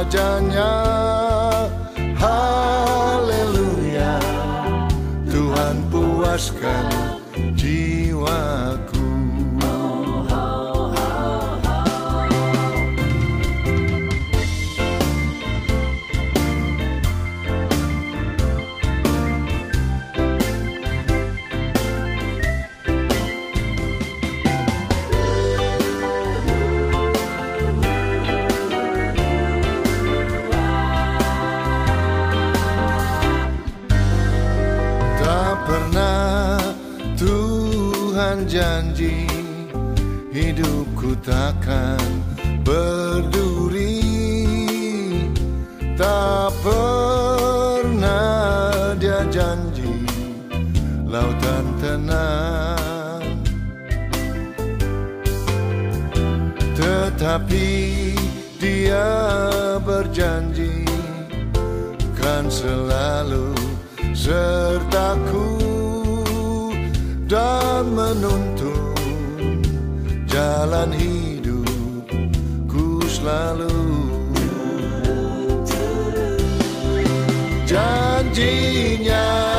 wajahnya haleluya. Tuhan puaskan janji Lautan tenang. Tetapi dia berjanji Kan selalu sertaku dan menuntun jalan hidupku selalu Virginia.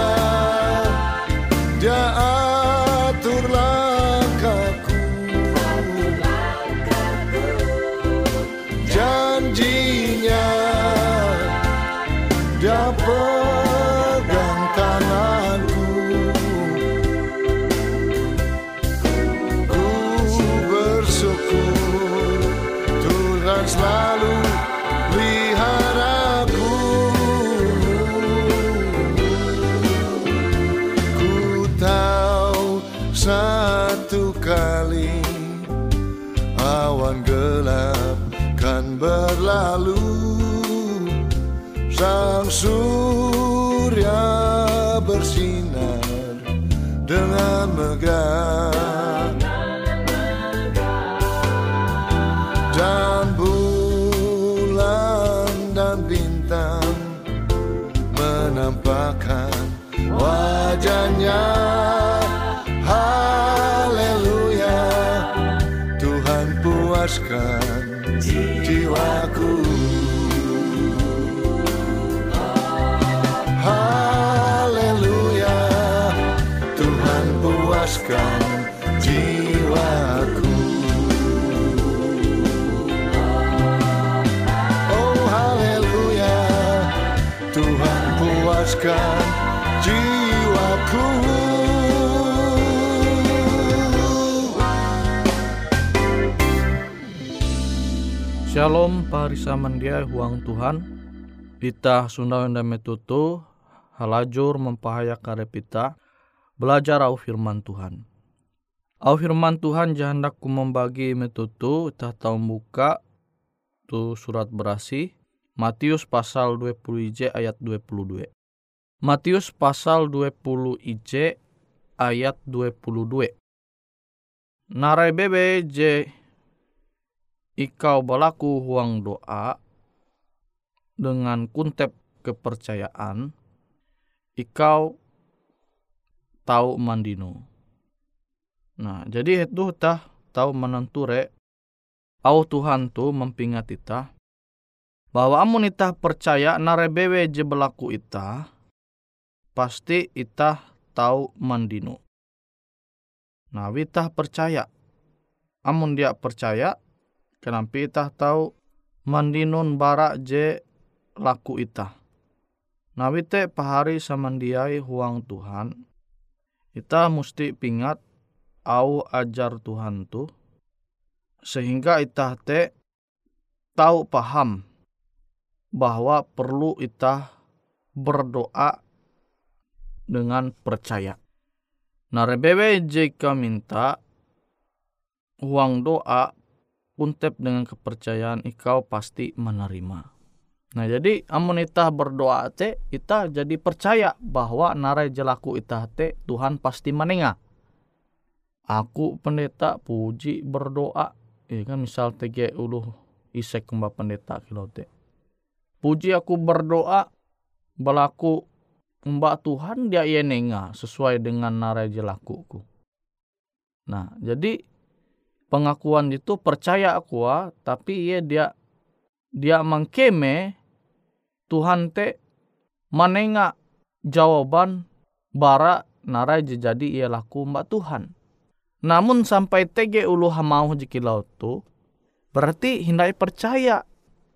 Berlalu Sang surya bersinar dengan megah jiwaku. Shalom parisa mandia huang Tuhan Ita sunda wenda metutu halajur mempahaya karepita belajar au firman Tuhan. Au firman Tuhan jahandaku membagi metutu tahu buka tu surat berasi Matius pasal 20 IJ ayat 22. Matius pasal 20 IJ ayat 22. Narai bebe je ikau berlaku huang doa dengan kuntep kepercayaan ikau tahu mandino. Nah, jadi itu tah tahu menenture au Tuhan tu mempingat ita bahwa amun ita percaya narebewe je berlaku ita pasti ita tahu mandino. Nah, wita percaya. Amun dia percaya, kenapa ita tahu mandinun barak je laku ita. Nah, wite pahari samandiai huang Tuhan, ita mesti pingat au ajar Tuhan tu, sehingga ita te tahu paham bahwa perlu ita berdoa dengan percaya. Nah, rebebe jika minta uang doa kuntep dengan kepercayaan ikau pasti menerima. Nah jadi amun ita berdoa te ita jadi percaya bahwa narai jelaku ita te Tuhan pasti menengah. Aku pendeta puji berdoa, ya kan misal tege ulu isek mbak pendeta kilote. Puji aku berdoa belaku mbak Tuhan dia yenenga sesuai dengan narai jelakuku. Nah jadi pengakuan itu percaya aku tapi ia dia dia mengkeme Tuhan te menengah jawaban bara narai jadi ia laku mbak Tuhan. Namun sampai tege ulu hamau jikilau tu berarti hindai percaya.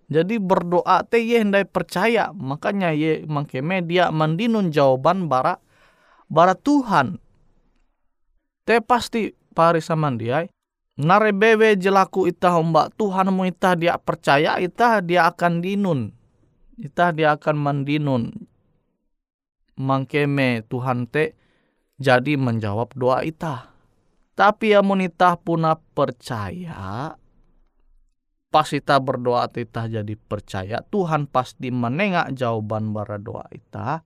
Jadi berdoa te ye hindai percaya makanya ye mengkeme dia mendinun jawaban bara bara Tuhan. Te pasti pari samandiai narebebe jelaku ita mbak Tuhan mu ita dia percaya ita dia akan dinun ita dia akan mendinun mangkeme Tuhan te jadi menjawab doa ita tapi amun ita puna percaya pas ita berdoa ita jadi percaya Tuhan pasti menengak jawaban bara doa ita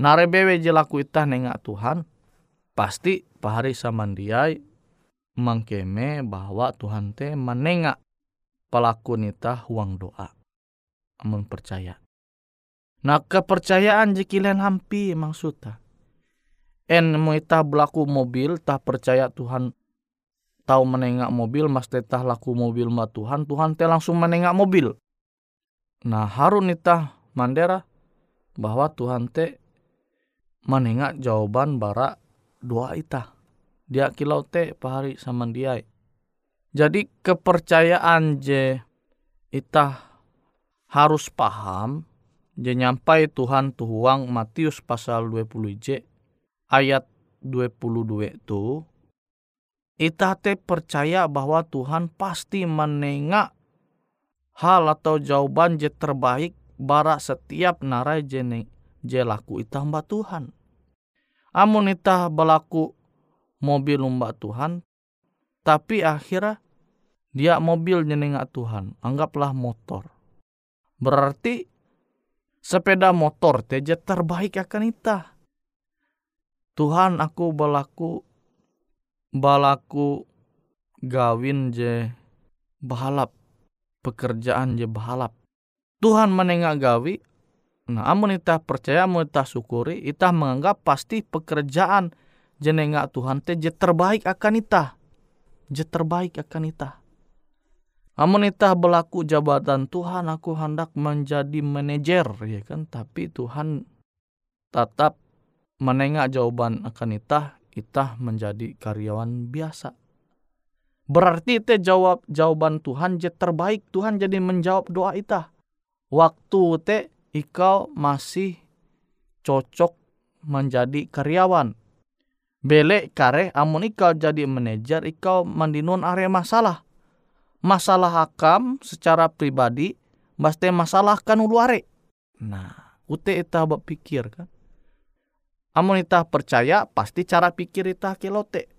narebebe jelaku ita nengak Tuhan pasti pahari samandiai mangkeme bahwa Tuhan te menengak pelaku nita huang doa. Amun percaya. Nah kepercayaan jikilen hampi maksudnya. En muita belaku mobil tah percaya Tuhan tahu menengak mobil mas tetah laku mobil ma Tuhan Tuhan te langsung menengak mobil. Nah harun nita mandera bahwa Tuhan te menengak jawaban bara doa ita dia kilau te pahari sama dia. Jadi kepercayaan je ita harus paham je nyampai Tuhan tuhuang Matius pasal 20 j ayat 22 tu ita te percaya bahwa Tuhan pasti menengak hal atau jawaban je terbaik bara setiap narai je, je laku ita mbak Tuhan. Amun ita belaku mobil mbak Tuhan, tapi akhirnya dia mobil nyenengak Tuhan, anggaplah motor. Berarti sepeda motor teja terbaik akan ita. Tuhan aku balaku balaku gawin je bahalap pekerjaan je bahalap. Tuhan menengak gawi Nah, amun itah percaya, amun itah syukuri, itah menganggap pasti pekerjaan jenenga Tuhan teh je terbaik akan itah. Je terbaik akan itah. Amun itah berlaku jabatan Tuhan, aku hendak menjadi manajer, ya kan? Tapi Tuhan tetap menengah jawaban akan itah, itah menjadi karyawan biasa. Berarti itu jawab jawaban Tuhan je terbaik. Tuhan jadi menjawab doa itah. Waktu te ikau masih cocok menjadi karyawan. Bele kare amun ikau jadi manajer ikau mandinun area masalah. Masalah hakam secara pribadi baste masalah kan ulu are. Nah, ute ita berpikir kan. Amun ita percaya pasti cara pikir ita kelote.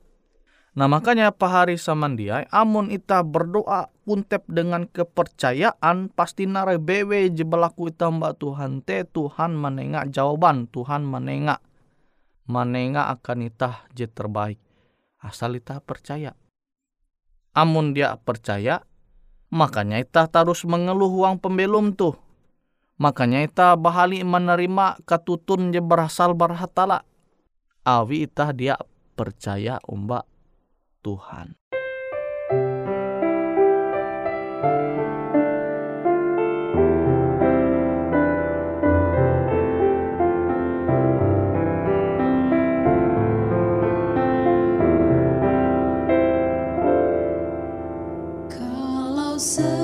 Nah makanya pahari samandiai amun ita berdoa kuntep dengan kepercayaan pasti nare bewe jebelaku ita mbak Tuhan te Tuhan menengak jawaban Tuhan menengak menengak akan ita je terbaik asal ita percaya. Amun dia percaya makanya ita terus mengeluh uang pembelum tuh. Makanya ita bahali menerima katutun je berasal barhatala. Awi ita dia percaya umba Tuhan. so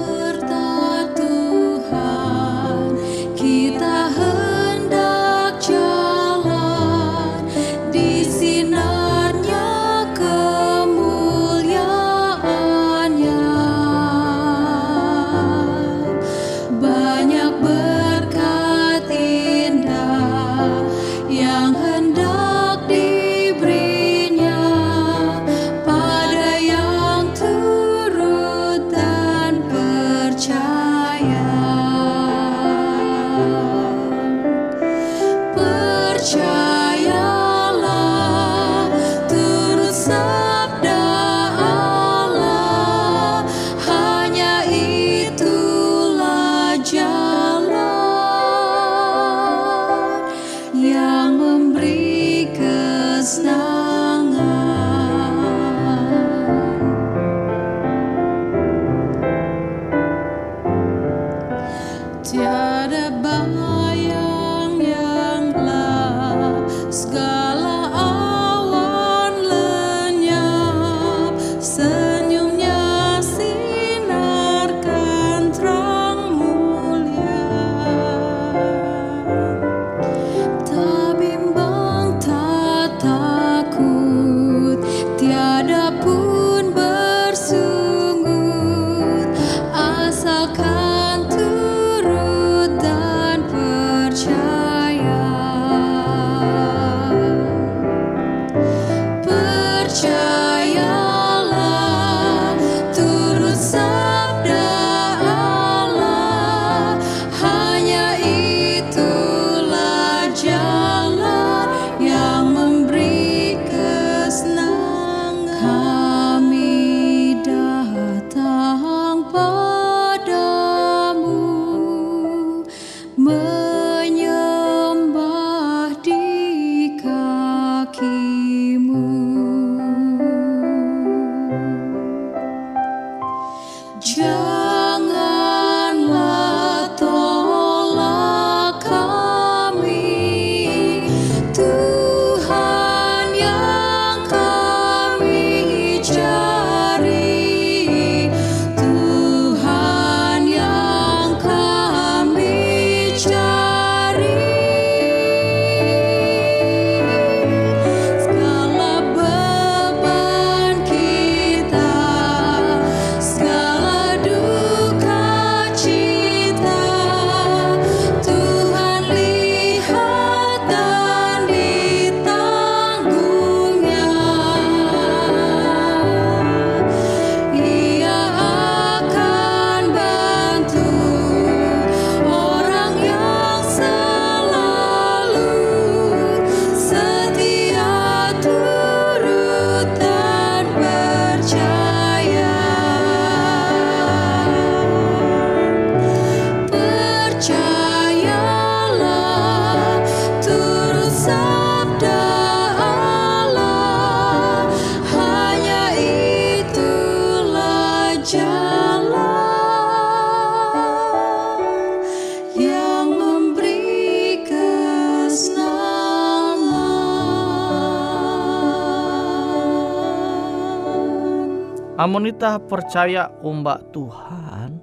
kita percaya umbak Tuhan,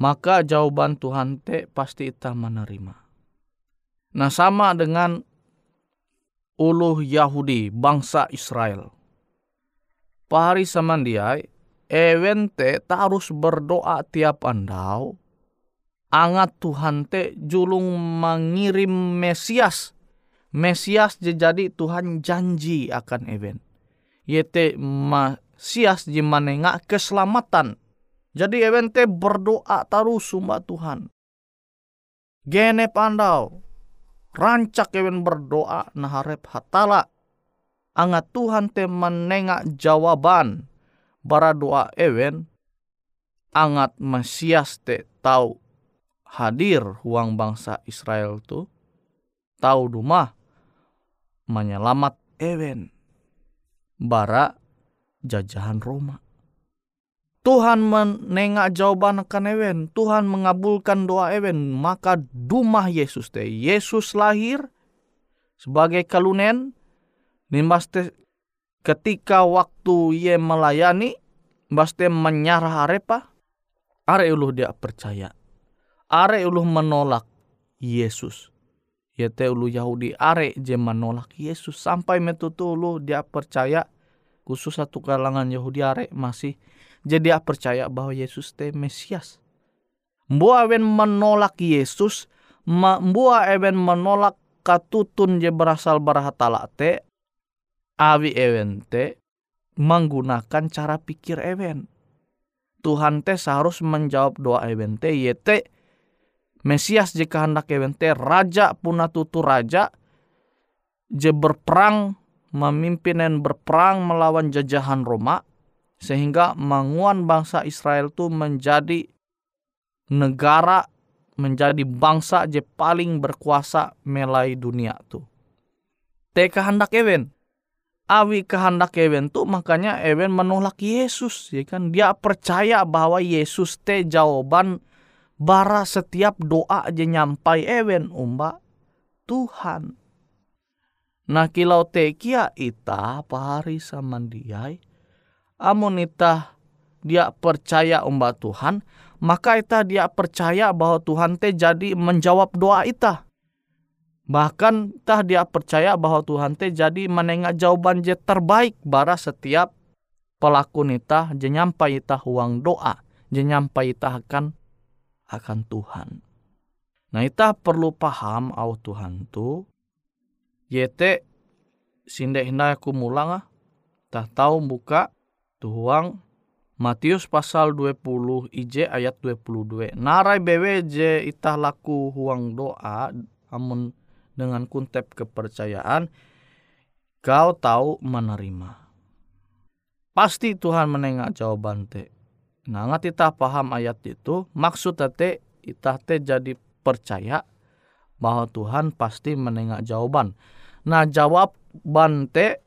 maka jawaban Tuhan te pasti kita menerima. Nah sama dengan uluh Yahudi, bangsa Israel. Pahari samandiai, ewen te tak harus berdoa tiap andau, angat Tuhan te julung mengirim Mesias. Mesias jadi Tuhan janji akan event. Yete ma sias jimanenga keselamatan. Jadi evente berdoa terus sumba Tuhan. Gene pandau. Rancak ewen berdoa naharep hatala. Angat Tuhan te menengak jawaban. Bara doa ewen. Angat Mesias te tahu hadir huang bangsa Israel tu. Tahu rumah menyelamat ewen. Bara jajahan Roma. Tuhan menengak jawaban akan ewen. Tuhan mengabulkan doa ewen. Maka dumah Yesus teh. Yesus lahir sebagai kalunen. Nimbas ketika waktu ye melayani. Nimbas menyarah arepa. Are uluh dia percaya. Are uluh menolak Yesus. Ye teh ulu Yahudi are je menolak Yesus. Sampai metutu ulu dia percaya khusus satu kalangan Yahudi are masih jadi percaya bahwa Yesus te Mesias. Mbua ewen menolak Yesus, mbua ewen menolak katutun je berasal barahatala te, awi ewen te menggunakan cara pikir ewen. Tuhan te seharus menjawab doa ewen te, yete Mesias jika hendak ewen te, raja puna tutu raja, je berperang memimpin dan berperang melawan jajahan Roma sehingga menguan bangsa Israel itu menjadi negara menjadi bangsa je paling berkuasa melai dunia tu. Te kehendak Ewen. Awi kehendak Ewen tu makanya Ewen menolak Yesus. Ya kan? Dia percaya bahwa Yesus te jawaban bara setiap doa aja nyampai Ewen umba Tuhan. Nah kilau tekia ita pahari samandiai. Amun ita dia percaya umba Tuhan. Maka ita dia percaya bahwa Tuhan te jadi menjawab doa ita. Bahkan tah dia percaya bahwa Tuhan te jadi menengah jawaban je terbaik bara setiap pelaku nita je nyampai ita huang doa. Je nyampai ita akan akan Tuhan. Nah ita perlu paham au Tuhan tu yete sinde mulang ah tak tahu buka tuang Matius pasal 20 IJ ayat 22. Narai bewe je itah laku huang doa amun dengan kuntep kepercayaan kau tahu menerima. Pasti Tuhan menengah jawaban te. Nah ngat itah paham ayat itu maksud te itah te jadi percaya bahwa Tuhan pasti menengah jawaban. Nah jawab bante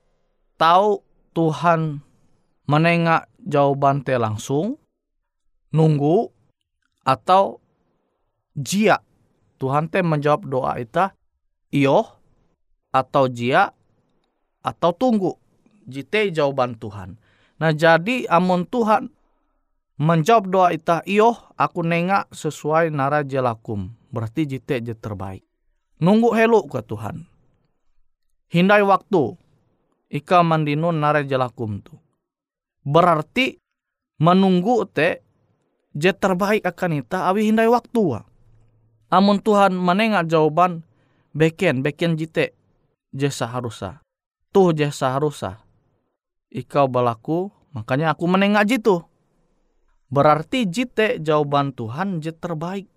tahu Tuhan menengak jawaban te langsung nunggu atau jia. Tuhan te menjawab doa kita iyo atau jia atau tunggu. Jite jawaban Tuhan. Nah jadi amun Tuhan menjawab doa ita iyo aku nengak sesuai nara jelakum berarti jite je terbaik. Nunggu helu ke Tuhan hindai waktu ika mandinun nare jelakum tu. Berarti menunggu te je terbaik akan ita awi hindai waktu wa. Amun Tuhan menengak jawaban beken beken jite je seharusnya. Tuh je seharusnya. Ikau balaku makanya aku menengak jitu. Berarti jite jawaban Tuhan je terbaik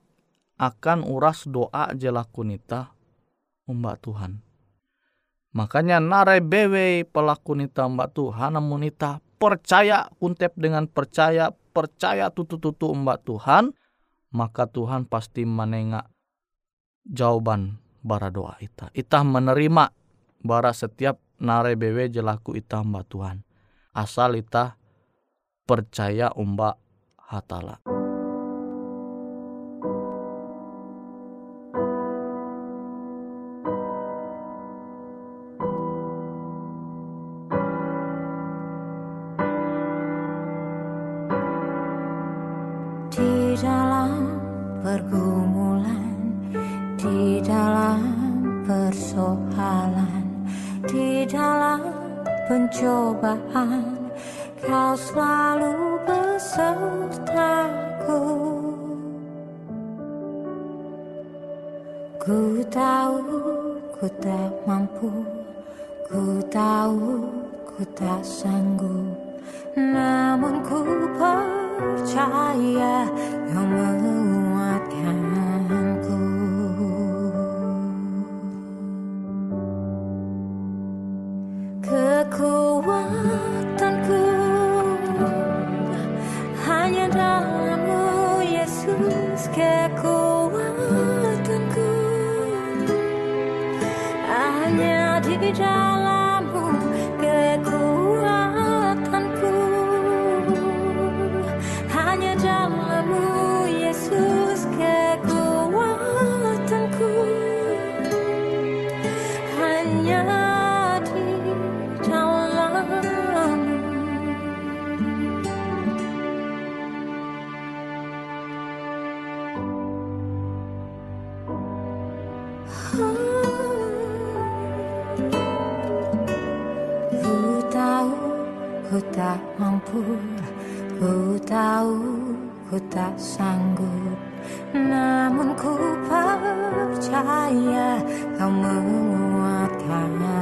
akan uras doa je lakunita umbak Tuhan. Makanya narai bewe pelaku nita mbak Tuhan namun nita percaya kuntep dengan percaya percaya tutu-tutu mbak Tuhan maka Tuhan pasti menengak jawaban bara doa ita. Ita menerima bara setiap narai bewe jelaku ita mbak Tuhan. Asal ita percaya umba hatala. Ku tak mampu, ku tahu ku tak sanggup, namun ku percaya menguatkanku. Mampu Ku tahu ku tak sanggup Namun ku percaya kau menguatkanku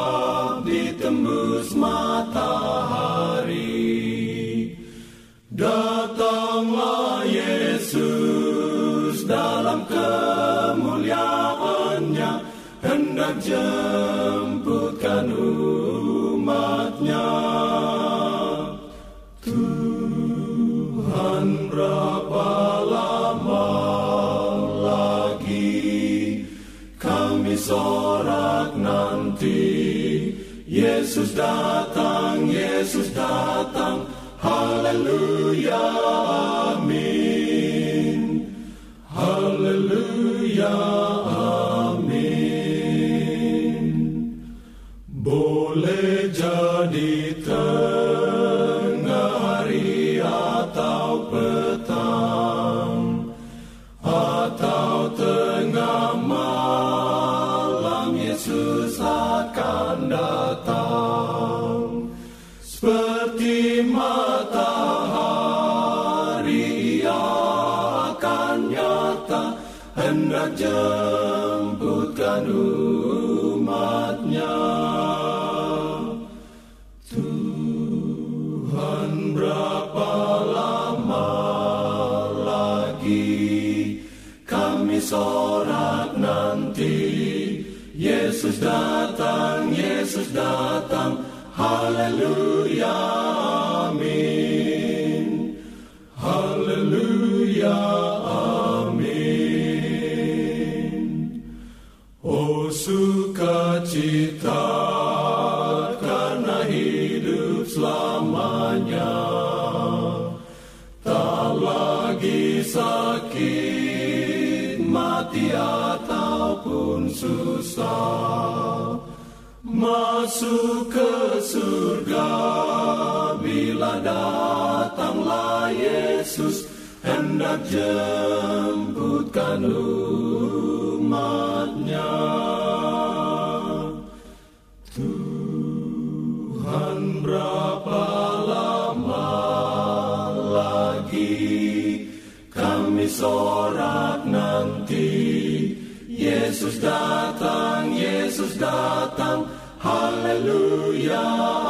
Jemputkan umatnya. Tuhan berapa lama lagi kami sorak nanti. Yesus datang, Yesus datang. Haleluya, Yesus akan datang Haleluya, amin. Haleluya, amin Oh sukacita karena hidup selamanya. Tak lagi sakit, mati ataupun susah Masuk ke surga bila datanglah Yesus Hendak jemputkan umatnya. Tuhan berapa lama lagi kami sorak nanti? Yesus datang, Yesus datang Hallelujah.